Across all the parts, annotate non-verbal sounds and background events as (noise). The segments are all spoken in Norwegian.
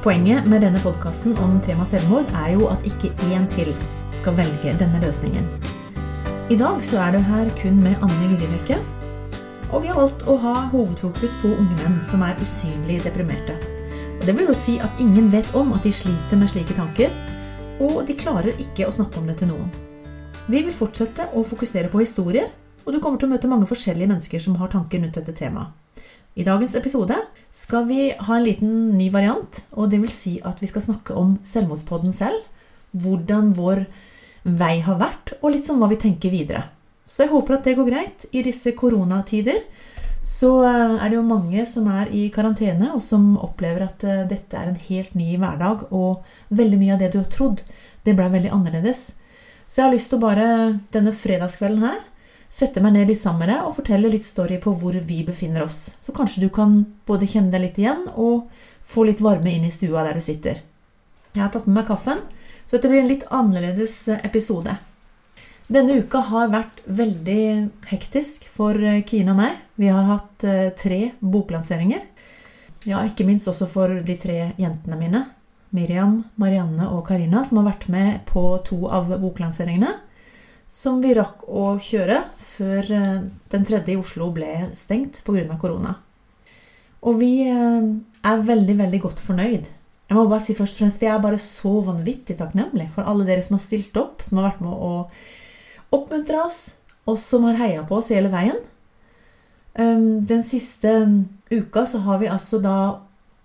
Poenget med denne podkasten om tema selvmord er jo at ikke én til skal velge denne løsningen. I dag så er du her kun med Anne Lillebekke, og vi har valgt å ha hovedfokus på unge menn som er usynlig deprimerte. Og det vil jo si at ingen vet om at de sliter med slike tanker, og de klarer ikke å snakke om det til noen. Vi vil fortsette å fokusere på historier, og du kommer til å møte mange forskjellige mennesker som har tanker rundt dette temaet. I dagens episode skal vi ha en liten ny variant, og det vil si at vi skal snakke om selvmordspodden selv. Hvordan vår vei har vært, og litt sånn hva vi tenker videre. Så jeg håper at det går greit i disse koronatider. Så eh, er det jo mange som er i karantene, og som opplever at eh, dette er en helt ny hverdag, og veldig mye av det du har trodd, det ble veldig annerledes. Så jeg har lyst til å bare denne fredagskvelden her sette meg ned litt sammen med deg og fortelle litt story på hvor vi befinner oss. Så kanskje du kan både kjenne deg litt igjen og få litt varme inn i stua der du sitter. Jeg har tatt med meg kaffen, så dette blir en litt annerledes episode. Denne uka har vært veldig hektisk for Kine og meg. Vi har hatt eh, tre boklanseringer. Ja, ikke minst også for de tre jentene mine. Miriam, Marianne og Karina, som har vært med på to av boklanseringene som vi rakk å kjøre før eh, den tredje i Oslo ble stengt pga. korona. Og vi eh, er veldig, veldig godt fornøyd. Jeg må bare si først og fremst, Vi er bare så vanvittig takknemlige for alle dere som har stilt opp, som har vært med å oppmuntre oss, og som har heia på oss hele veien. Ehm, den siste uka så har vi altså da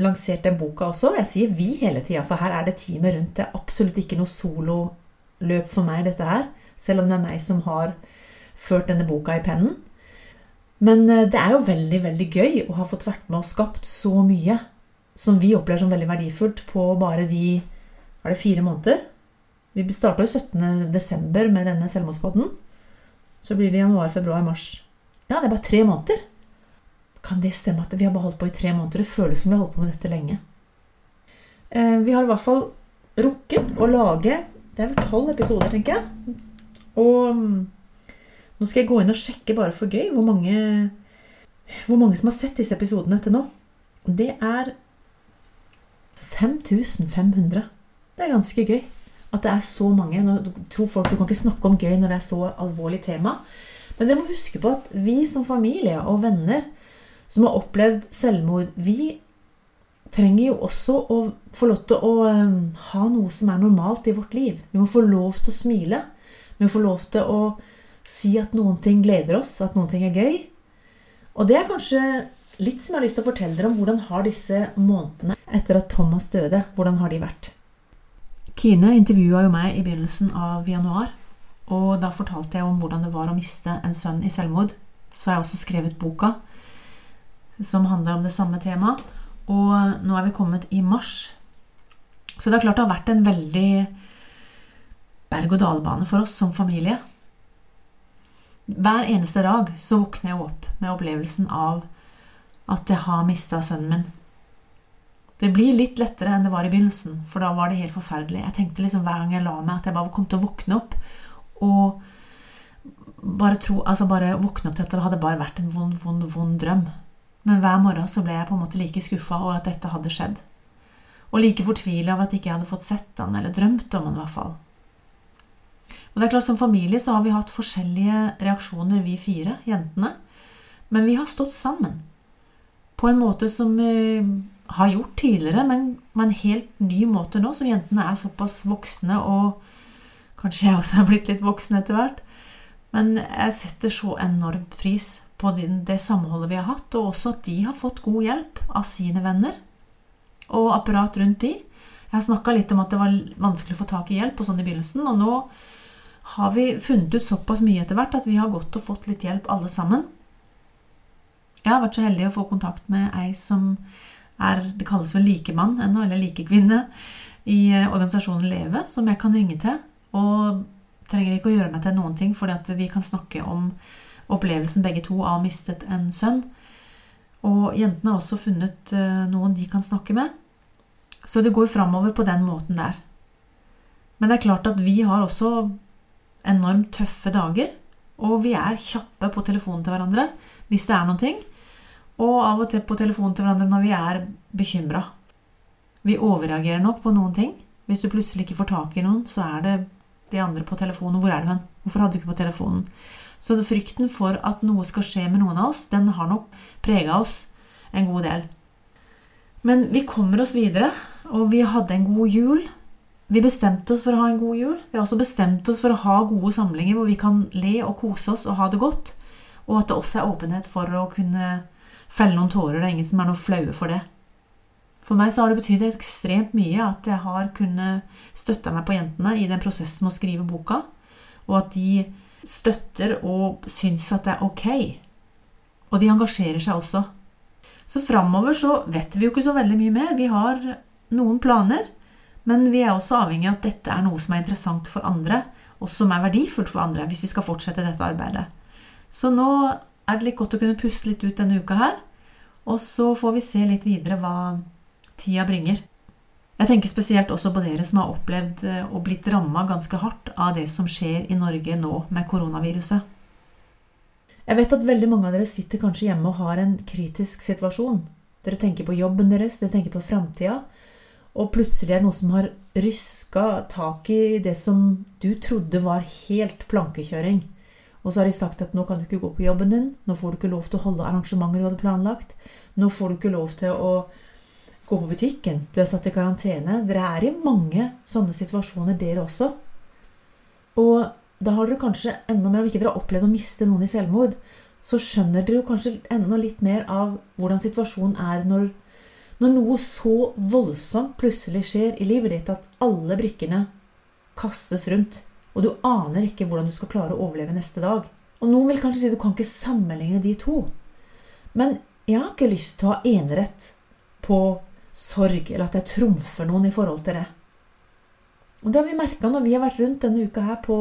lansert den boka også. Jeg sier vi hele tida, for her er det teamet rundt. Det er absolutt ikke noe sololøp for meg, dette her selv om det er meg som har ført denne boka i pennen. Men eh, det er jo veldig, veldig gøy å ha fått vært med og skapt så mye som vi opplever som veldig verdifullt på bare de var det fire måneder. Vi starta jo 17.12. med denne selvmordspodden. Så blir det januar, februar, mars. Ja, det er bare tre måneder. Kan det stemme at vi har bare holdt på i tre måneder? Det føles som vi har holdt på med dette lenge. Eh, vi har i hvert fall rukket å lage Det er vel tolv episoder, tenker jeg. Og mm, nå skal jeg gå inn og sjekke bare for gøy hvor mange, hvor mange som har sett disse episodene til nå. Det er 5500. Det er ganske gøy at det er så mange. Nå tror folk Du kan ikke snakke om gøy når det er så alvorlig tema. Men dere må huske på at vi som familie og venner som har opplevd selvmord, vi trenger jo også å få lov til å um, ha noe som er normalt i vårt liv. Vi må få lov til å smile med å få lov til å si at noen ting gleder oss, at noen ting er gøy. Og det er kanskje litt som jeg har lyst til å fortelle dere om hvordan har disse månedene etter at Thomas døde, hvordan har de vært? Kine intervjua jo meg i begynnelsen av januar, og da fortalte jeg om hvordan det var å miste en sønn i selvmord. Så har jeg også skrevet boka som handler om det samme temaet. Og nå er vi kommet i mars. Så det er klart det har vært en veldig berg-og-dal-bane for oss som familie. Hver eneste dag så våkner jeg opp med opplevelsen av at jeg har mista sønnen min. Det blir litt lettere enn det var i begynnelsen, for da var det helt forferdelig. Jeg tenkte liksom hver gang jeg la meg, at jeg bare kom til å våkne opp og bare, tro, altså bare våkne opp til at det hadde bare vært en vond, vond, vond drøm. Men hver morgen så ble jeg på en måte like skuffa over at dette hadde skjedd. Og like fortvila over at jeg ikke hadde fått sett han, eller drømt om han i hvert fall. Og det er klart Som familie så har vi hatt forskjellige reaksjoner, vi fire jentene. Men vi har stått sammen. På en måte som vi har gjort tidligere, men på en helt ny måte nå, som jentene er såpass voksne, og kanskje jeg også er blitt litt voksen etter hvert. Men jeg setter så enormt pris på det samholdet vi har hatt, og også at de har fått god hjelp av sine venner og apparat rundt de. Jeg har snakka litt om at det var vanskelig å få tak i hjelp og sånn i begynnelsen, og nå har vi funnet ut såpass mye etter hvert at vi har gått og fått litt hjelp alle sammen. Jeg har vært så heldig å få kontakt med ei som er Det kalles vel likemann ennå, eller likekvinne. i eh, organisasjonen Leve som jeg kan ringe til. Og trenger ikke å gjøre meg til noen ting, at vi kan snakke om opplevelsen begge to av å ha mistet en sønn. Og jentene har også funnet eh, noen de kan snakke med. Så det går framover på den måten der. Men det er klart at vi har også enormt tøffe dager. Og vi er kjappe på telefonen til hverandre hvis det er noen ting. Og av og til på telefonen til hverandre når vi er bekymra. Vi overreagerer nok på noen ting. Hvis du plutselig ikke får tak i noen, så er det de andre på telefonen. Hvor er du hen? Hvorfor hadde du ikke på telefonen? Så frykten for at noe skal skje med noen av oss, den har nok prega oss en god del. Men vi kommer oss videre, og vi hadde en god jul. Vi bestemte oss for å ha en god jul. Vi har også bestemt oss for å ha gode samlinger hvor vi kan le og kose oss og ha det godt. Og at det også er åpenhet for å kunne felle noen tårer. Det er ingen som er noe flaue for det. For meg så har det betydd ekstremt mye at jeg har kunnet støtte meg på jentene i den prosessen med å skrive boka, og at de støtter og syns at det er ok. Og de engasjerer seg også. Så framover så vet vi jo ikke så veldig mye mer. Vi har noen planer, men vi er også avhengig av at dette er noe som er interessant for andre, og som er verdifullt for andre, hvis vi skal fortsette dette arbeidet. Så nå er det litt godt å kunne puste litt ut denne uka her, og så får vi se litt videre hva tida bringer. Jeg tenker spesielt også på dere som har opplevd eh, og blitt ramma ganske hardt av det som skjer i Norge nå med koronaviruset. Jeg vet at veldig mange av dere sitter kanskje hjemme og har en kritisk situasjon. Dere tenker på jobben deres, dere tenker på framtida, og plutselig er det noe som har ryska tak i det som du trodde var helt plankekjøring. Og så har de sagt at nå kan du ikke gå på jobben din, nå får du ikke lov til å holde arrangementer du hadde planlagt, nå får du ikke lov til å gå på butikken, du er satt i karantene. Dere er i mange sånne situasjoner, dere også. Og da har dere kanskje enda mer, om ikke dere har opplevd å miste noen i selvmord, så skjønner dere jo kanskje enda litt mer av hvordan situasjonen er når, når noe så voldsomt plutselig skjer i livet ditt at alle brikkene kastes rundt, og du aner ikke hvordan du skal klare å overleve neste dag. Og noen vil kanskje si at du kan ikke sammenligne de to. Men jeg har ikke lyst til å ha enerett på sorg, eller at jeg trumfer noen i forhold til det. Og det har vi merka når vi har vært rundt denne uka her på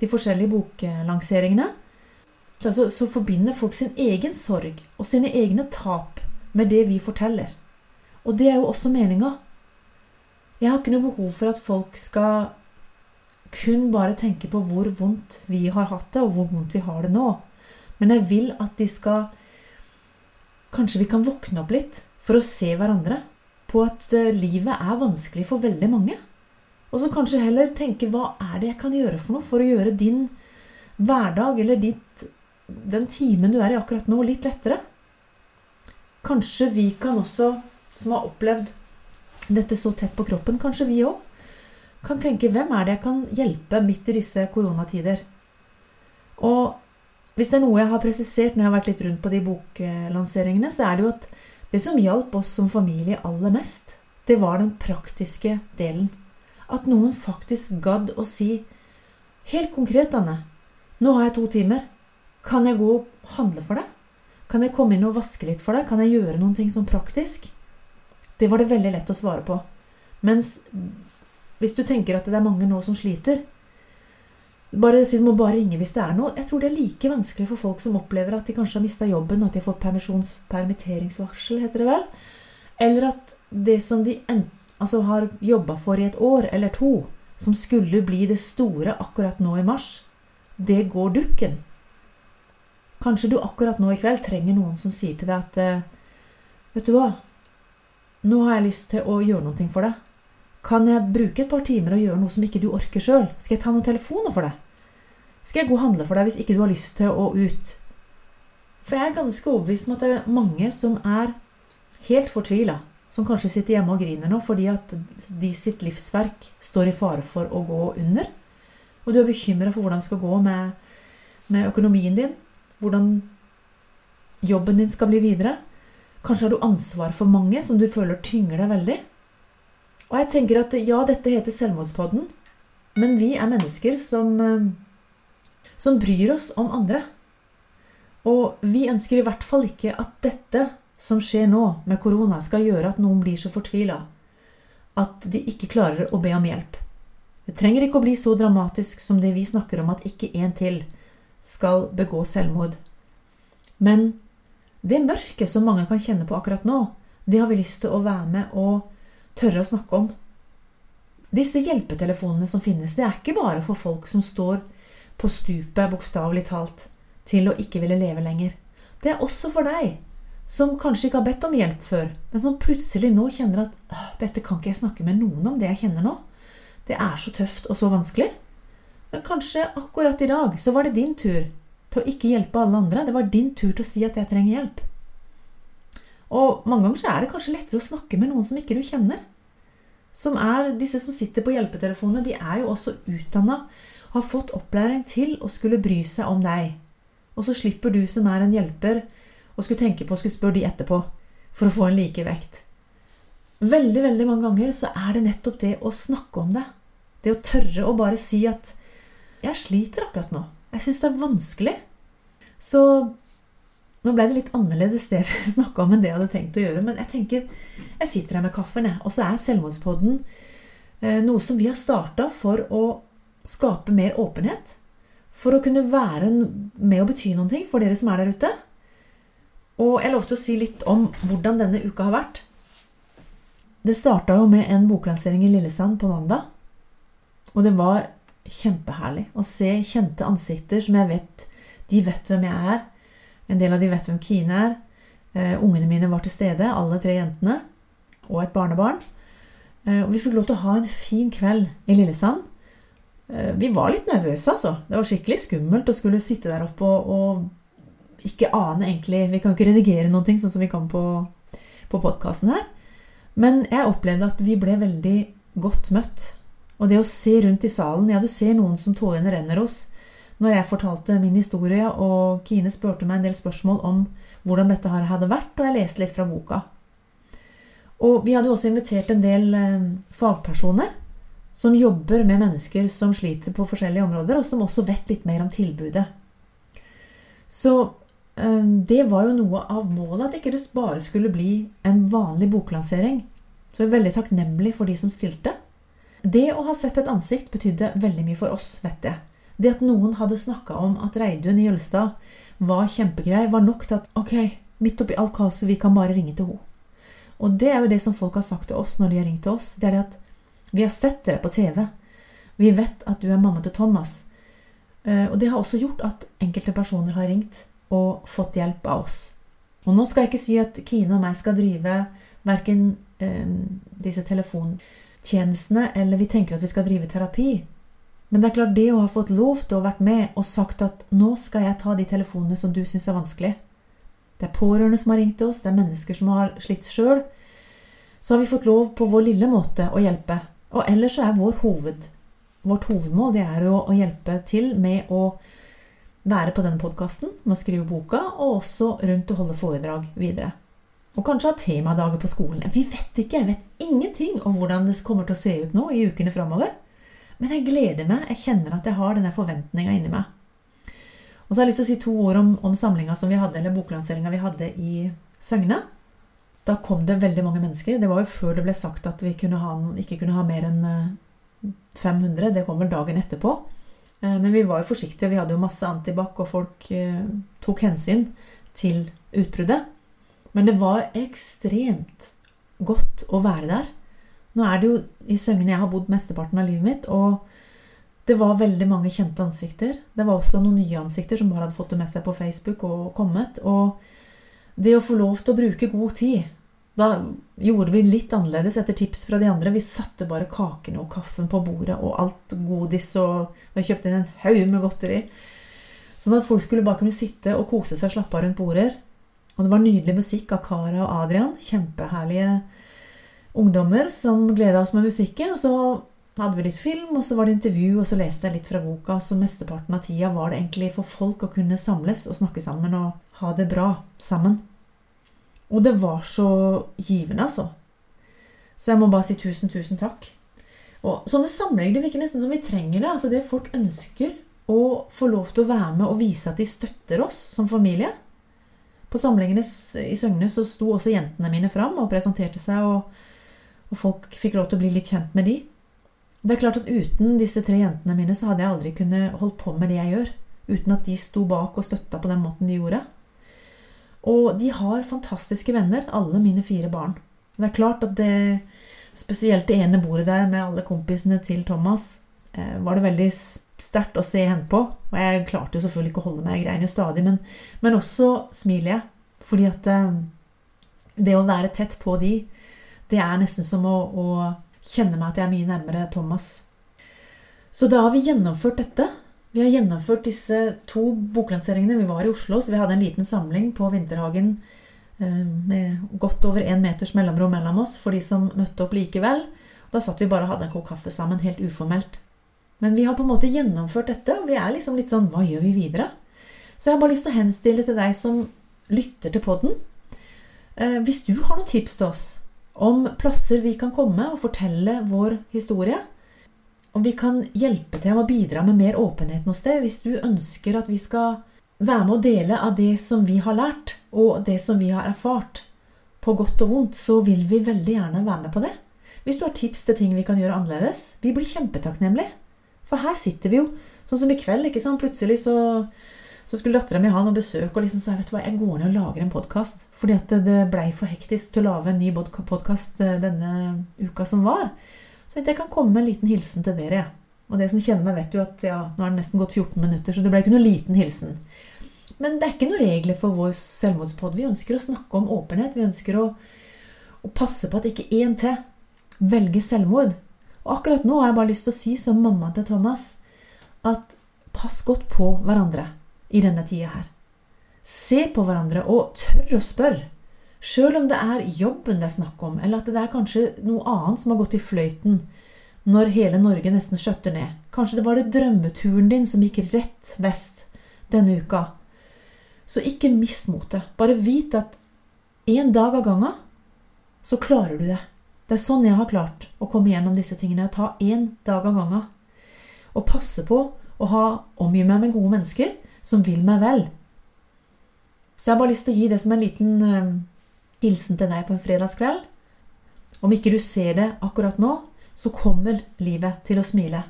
de forskjellige boklanseringene. Så, så forbinder folk sin egen sorg og sine egne tap med det vi forteller. Og det er jo også meninga. Jeg har ikke noe behov for at folk skal kun bare tenke på hvor vondt vi har hatt det, og hvor vondt vi har det nå. Men jeg vil at de skal Kanskje vi kan våkne opp litt for å se hverandre på at eh, livet er vanskelig for veldig mange. Og så kanskje heller tenke hva er det jeg kan gjøre for noe for å gjøre din hverdag eller ditt, den timen du er i akkurat nå, litt lettere. Kanskje vi kan også, som har opplevd dette så tett på kroppen, kanskje vi òg, kan tenke hvem er det jeg kan hjelpe midt i disse koronatider? Og hvis det er noe jeg har presisert når jeg har vært litt rundt på de boklanseringene, så er det jo at det som hjalp oss som familie aller mest, det var den praktiske delen. At noen faktisk gadd å si Helt konkret, Anne. Nå har jeg to timer. Kan jeg gå og handle for deg? Kan jeg komme inn og vaske litt for deg? Kan jeg gjøre noen ting sånn praktisk? Det var det veldig lett å svare på. Mens hvis du tenker at det er mange nå som sliter, bare si du må bare ringe hvis det er noe. Jeg tror det er like vanskelig for folk som opplever at de kanskje har mista jobben, at de har fått permitteringsvarsel, heter det vel. Eller at det som de altså, har jobba for i et år eller to, som skulle bli det store akkurat nå i mars, det går dukken. Kanskje du akkurat nå i kveld trenger noen som sier til deg at eh, Vet du hva? Nå har jeg lyst til å gjøre noe for deg. Kan jeg bruke et par timer og gjøre noe som ikke du orker sjøl? Skal jeg ta noen telefoner for deg? Skal jeg gå og handle for deg hvis ikke du har lyst til å ut? For jeg er ganske overbevist om at det er mange som er helt fortvila, som kanskje sitter hjemme og griner nå fordi at de sitt livsverk står i fare for å gå under. Og du er bekymra for hvordan det skal gå med, med økonomien din, hvordan jobben din skal bli videre. Kanskje har du ansvar for mange som du føler tynger deg veldig. Og jeg tenker at ja, dette heter Selvmordspodden, men vi er mennesker som, eh, som bryr oss om andre. Og vi ønsker i hvert fall ikke at dette som skjer nå med korona, skal gjøre at noen blir så fortvila at de ikke klarer å be om hjelp. Det trenger ikke å bli så dramatisk som det vi snakker om at ikke en til skal begå selvmord. Men det mørket som mange kan kjenne på akkurat nå, det har vi lyst til å være med og tørre å snakke om. Disse hjelpetelefonene som finnes, det er ikke bare for folk som står på stupet, bokstavelig talt, til å ikke ville leve lenger. Det er også for deg som kanskje ikke har bedt om hjelp før, men som plutselig nå kjenner at dette kan ikke jeg snakke med noen om, det jeg kjenner nå. Det er så tøft og så vanskelig. Men kanskje akkurat i dag så var det din tur til å ikke hjelpe alle andre. Det var din tur til å si at jeg trenger hjelp. Og mange ganger så er det kanskje lettere å snakke med noen som ikke du kjenner. Som er disse som sitter på hjelpetelefonene, de er jo også utdanna, har fått opplæring til å skulle bry seg om deg. Og så slipper du som er en hjelper, å skulle tenke på å skulle spørre de etterpå for å få en likevekt. Veldig, veldig mange ganger så er det nettopp det å snakke om det. Det å tørre å bare si at 'jeg sliter akkurat nå'. Jeg syns det er vanskelig. Så nå ble det litt annerledes det (laughs) jeg snakka om enn det jeg hadde tenkt å gjøre. Men jeg tenker, jeg sitter her med kaffen. Og så er Selvmordspodden eh, noe som vi har starta for å skape mer åpenhet. For å kunne være med og bety ting for dere som er der ute. Og jeg lovte å si litt om hvordan denne uka har vært. Det starta jo med en boklansering i Lillesand på mandag. Og det var kjempeherlig å se kjente ansikter som jeg vet De vet hvem jeg er. En del av de vet hvem Kine er. Uh, ungene mine var til stede, alle tre jentene. Og et barnebarn. Uh, og vi fikk lov til å ha en fin kveld i Lillesand. Uh, vi var litt nervøse, altså. Det var skikkelig skummelt å skulle sitte der oppe og, og ikke ane egentlig Vi kan jo ikke redigere noen ting sånn som vi kan på, på podkasten her. Men jeg opplevde at vi ble veldig godt møtt. Og det å se rundt i salen Ja, du ser noen som tårene renner oss. Når jeg fortalte min historie, og Kine spurte meg en del spørsmål om hvordan dette her hadde vært, og jeg leste litt fra boka. Og vi hadde jo også invitert en del eh, fagpersoner som jobber med mennesker som sliter på forskjellige områder, og som også vet litt mer om tilbudet. Så Ehm, det var jo noe av målet, at ikke det bare skulle bli en vanlig boklansering. Så jeg er veldig takknemlig for de som stilte. Det å ha sett et ansikt betydde veldig mye for oss, vet jeg. Det at noen hadde snakka om at Reidun i Jølstad var kjempegrei, var nok til at ok, midt oppi alt kaoset, vi kan bare ringe til henne. Og det er jo det som folk har sagt til oss når de har ringt til oss. Det er det at vi har sett dere på TV. Vi vet at du er mamma til Thomas. Eh, og det har også gjort at enkelte personer har ringt og fått hjelp av oss. Og nå skal jeg ikke si at Kine og meg skal drive verken eh, disse telefontjenestene eller vi tenker at vi skal drive terapi. Men det er klart det å ha fått lov til å vært med og sagt at nå skal jeg ta de telefonene som du syns er vanskelig. Det er pårørende som har ringt oss, det er mennesker som har slitt sjøl. Så har vi fått lov på vår lille måte å hjelpe. Og ellers så er vår hoved, vårt hovedmål det er jo å hjelpe til med å være på denne podkasten, med å skrive boka, og også rundt å holde foredrag videre. Og kanskje ha temadager på skolen. Vi vet ikke, jeg vet ingenting om hvordan det kommer til å se ut nå i ukene framover. Men jeg gleder meg, jeg kjenner at jeg har denne forventninga inni meg. Og så har jeg lyst til å si to ord om, om samlinga som vi hadde, eller boklanseringa vi hadde i Søgne. Da kom det veldig mange mennesker. Det var jo før det ble sagt at vi kunne ha, ikke kunne ha mer enn 500. Eh, det kom vel dagen etterpå. Eh, men vi var jo forsiktige. Vi hadde jo masse antibac, og folk eh, tok hensyn til utbruddet. Men det var ekstremt godt å være der. Nå er det jo i Søgne jeg har bodd mesteparten av livet mitt, og det var veldig mange kjente ansikter. Det var også noen nye ansikter som bare hadde fått det med seg på Facebook og kommet. Og det å få lov til å bruke god tid da gjorde vi litt annerledes etter tips fra de andre. Vi satte bare kakene og kaffen på bordet og alt godis, og vi kjøpte inn en haug med godteri. Sånn at folk skulle bare kunne sitte og kose seg og slappe av rundt border. Og det var nydelig musikk av Kara og Adrian. Kjempeherlige ungdommer som gleda oss med musikken. Og så hadde vi litt film, og så var det intervju, og så leste jeg litt fra boka. Så mesteparten av tida var det egentlig for folk å kunne samles og snakke sammen og ha det bra sammen. Og det var så givende, altså. Så jeg må bare si tusen, tusen takk. Og sånne samlinger virker nesten som vi trenger det. altså Det folk ønsker å få lov til å være med og vise at de støtter oss som familie. På samlingene i Søgne så sto også jentene mine fram og presenterte seg. Og, Og folk fikk lov til å bli litt kjent med de. Det er klart at Uten disse tre jentene mine så hadde jeg aldri kunnet holdt på med det jeg gjør. Uten at de sto bak og støtta på den måten de gjorde. Og de har fantastiske venner, alle mine fire barn. Det er klart at det, spesielt det ene bordet der med alle kompisene til Thomas, eh, var det veldig sterkt å se henne på. Og jeg klarte jo selvfølgelig ikke å holde meg, jeg grein jo stadig, men, men også smiler jeg. Fordi at eh, det å være tett på de, det er nesten som å, å kjenne meg at jeg er mye nærmere Thomas. Så da har vi gjennomført dette. Vi har gjennomført disse to boklanseringene. Vi var i Oslo, så vi hadde en liten samling på Vinterhagen eh, med godt over én meters mellomrom mellom oss for de som møtte opp likevel. Da satt vi bare og hadde en kopp kaffe sammen, helt uformelt. Men vi har på en måte gjennomført dette, og vi er liksom litt sånn Hva gjør vi videre? Så jeg har bare lyst til å henstille til deg som lytter til podden. Eh, hvis du har noen tips til oss om plasser vi kan komme og fortelle vår historie, om vi kan hjelpe til med å bidra med mer åpenhet hos sted, hvis du ønsker at vi skal være med å dele av det som vi har lært, og det som vi har erfart, på godt og vondt, så vil vi veldig gjerne være med på det. Hvis du har tips til ting vi kan gjøre annerledes, vi blir kjempetakknemlige. For her sitter vi jo, sånn som i kveld, ikke sant. Plutselig så, så skulle dattera mi ha noe besøk, og liksom sa vet du hva, jeg går ned og lager en podkast. Fordi at det blei for hektisk til å lage en ny podkast eh, denne uka som var. Så jeg kan komme med en liten hilsen til dere. Og det som kjenner meg, vet jo at ja, nå har det nesten gått 14 minutter, så det ble ikke noen liten hilsen. Men det er ikke noen regler for vår selvmordspod. Vi ønsker å snakke om åpenhet. Vi ønsker å, å passe på at ikke én til velger selvmord. Og akkurat nå har jeg bare lyst til å si som mamma til Thomas at pass godt på hverandre i denne tida her. Se på hverandre og tør å spørre. Sjøl om det er jobben det er snakk om, eller at det er kanskje noe annet som har gått i fløyten når hele Norge nesten skjøtter ned. Kanskje det var det drømmeturen din som gikk rett vest denne uka. Så ikke mist motet. Bare vit at en dag av gangen så klarer du det. Det er sånn jeg har klart å komme gjennom disse tingene. Ta én dag av gangen. Og passe på å ha, omgi meg med gode mennesker som vil meg vel. Så jeg har bare lyst til å gi det som en liten uh, hilsen til deg på en fredagskveld. Om ikke du ser det akkurat nå, så kommer livet til å smile.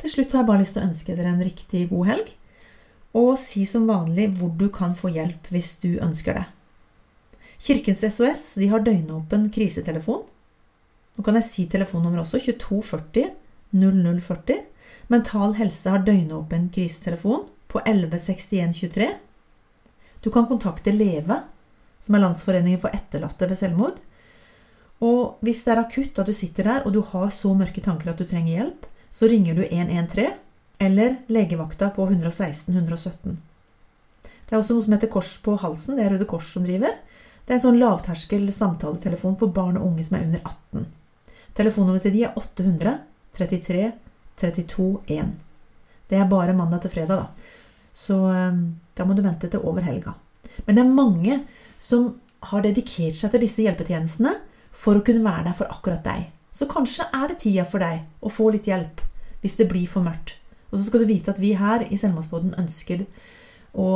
Til slutt har jeg bare lyst til å ønske dere en riktig god helg, og si som vanlig hvor du kan få hjelp hvis du ønsker det. Kirkens SOS de har døgnåpen krisetelefon. Nå kan jeg si telefonnummer også 2240 0040. Mental Helse har døgnåpen krisetelefon på 116123. Du kan kontakte Leve, som er Landsforeningen for etterlatte ved selvmord. Og hvis det er akutt at du sitter der og du har så mørke tanker at du trenger hjelp, så ringer du 113 eller legevakta på 116 117. Det er også noe som heter Kors på halsen. Det er Røde Kors som driver. Det er en sånn lavterskel samtaletelefon for barn og unge som er under 18. Telefonnummeret til de er 800 33 32 1. Det er bare mandag til fredag, da. Så ehm, da må du vente til over helga. Men det er mange som har dedikert seg til disse hjelpetjenestene for å kunne være der for akkurat deg. Så kanskje er det tida for deg å få litt hjelp hvis det blir for mørkt. Og så skal du vite at vi her i Selvmordsboden ønsker å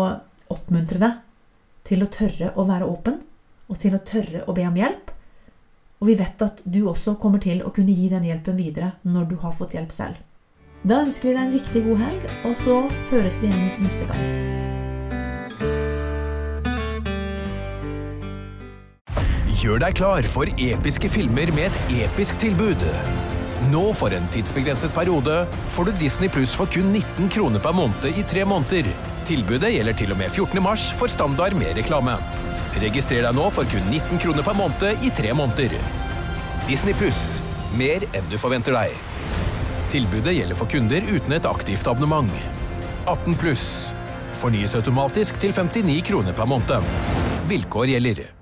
oppmuntre deg til å tørre å være åpen og til å tørre å be om hjelp. Og vi vet at du også kommer til å kunne gi den hjelpen videre når du har fått hjelp selv. Da ønsker vi deg en riktig god helg, og så høres vi igjen neste gang. Gjør deg klar for episke filmer med et episk tilbud. Nå for en tidsbegrenset periode får du Disney Pluss for kun 19 kroner per måned i tre måneder. Tilbudet gjelder til og med 14. mars for standard med reklame. Registrer deg nå for kun 19 kroner per måned i tre måneder. Disney pluss. Mer enn du forventer deg. Tilbudet gjelder for kunder uten et aktivt abonnement. 18 pluss. Fornyes automatisk til 59 kroner per måned. Vilkår gjelder.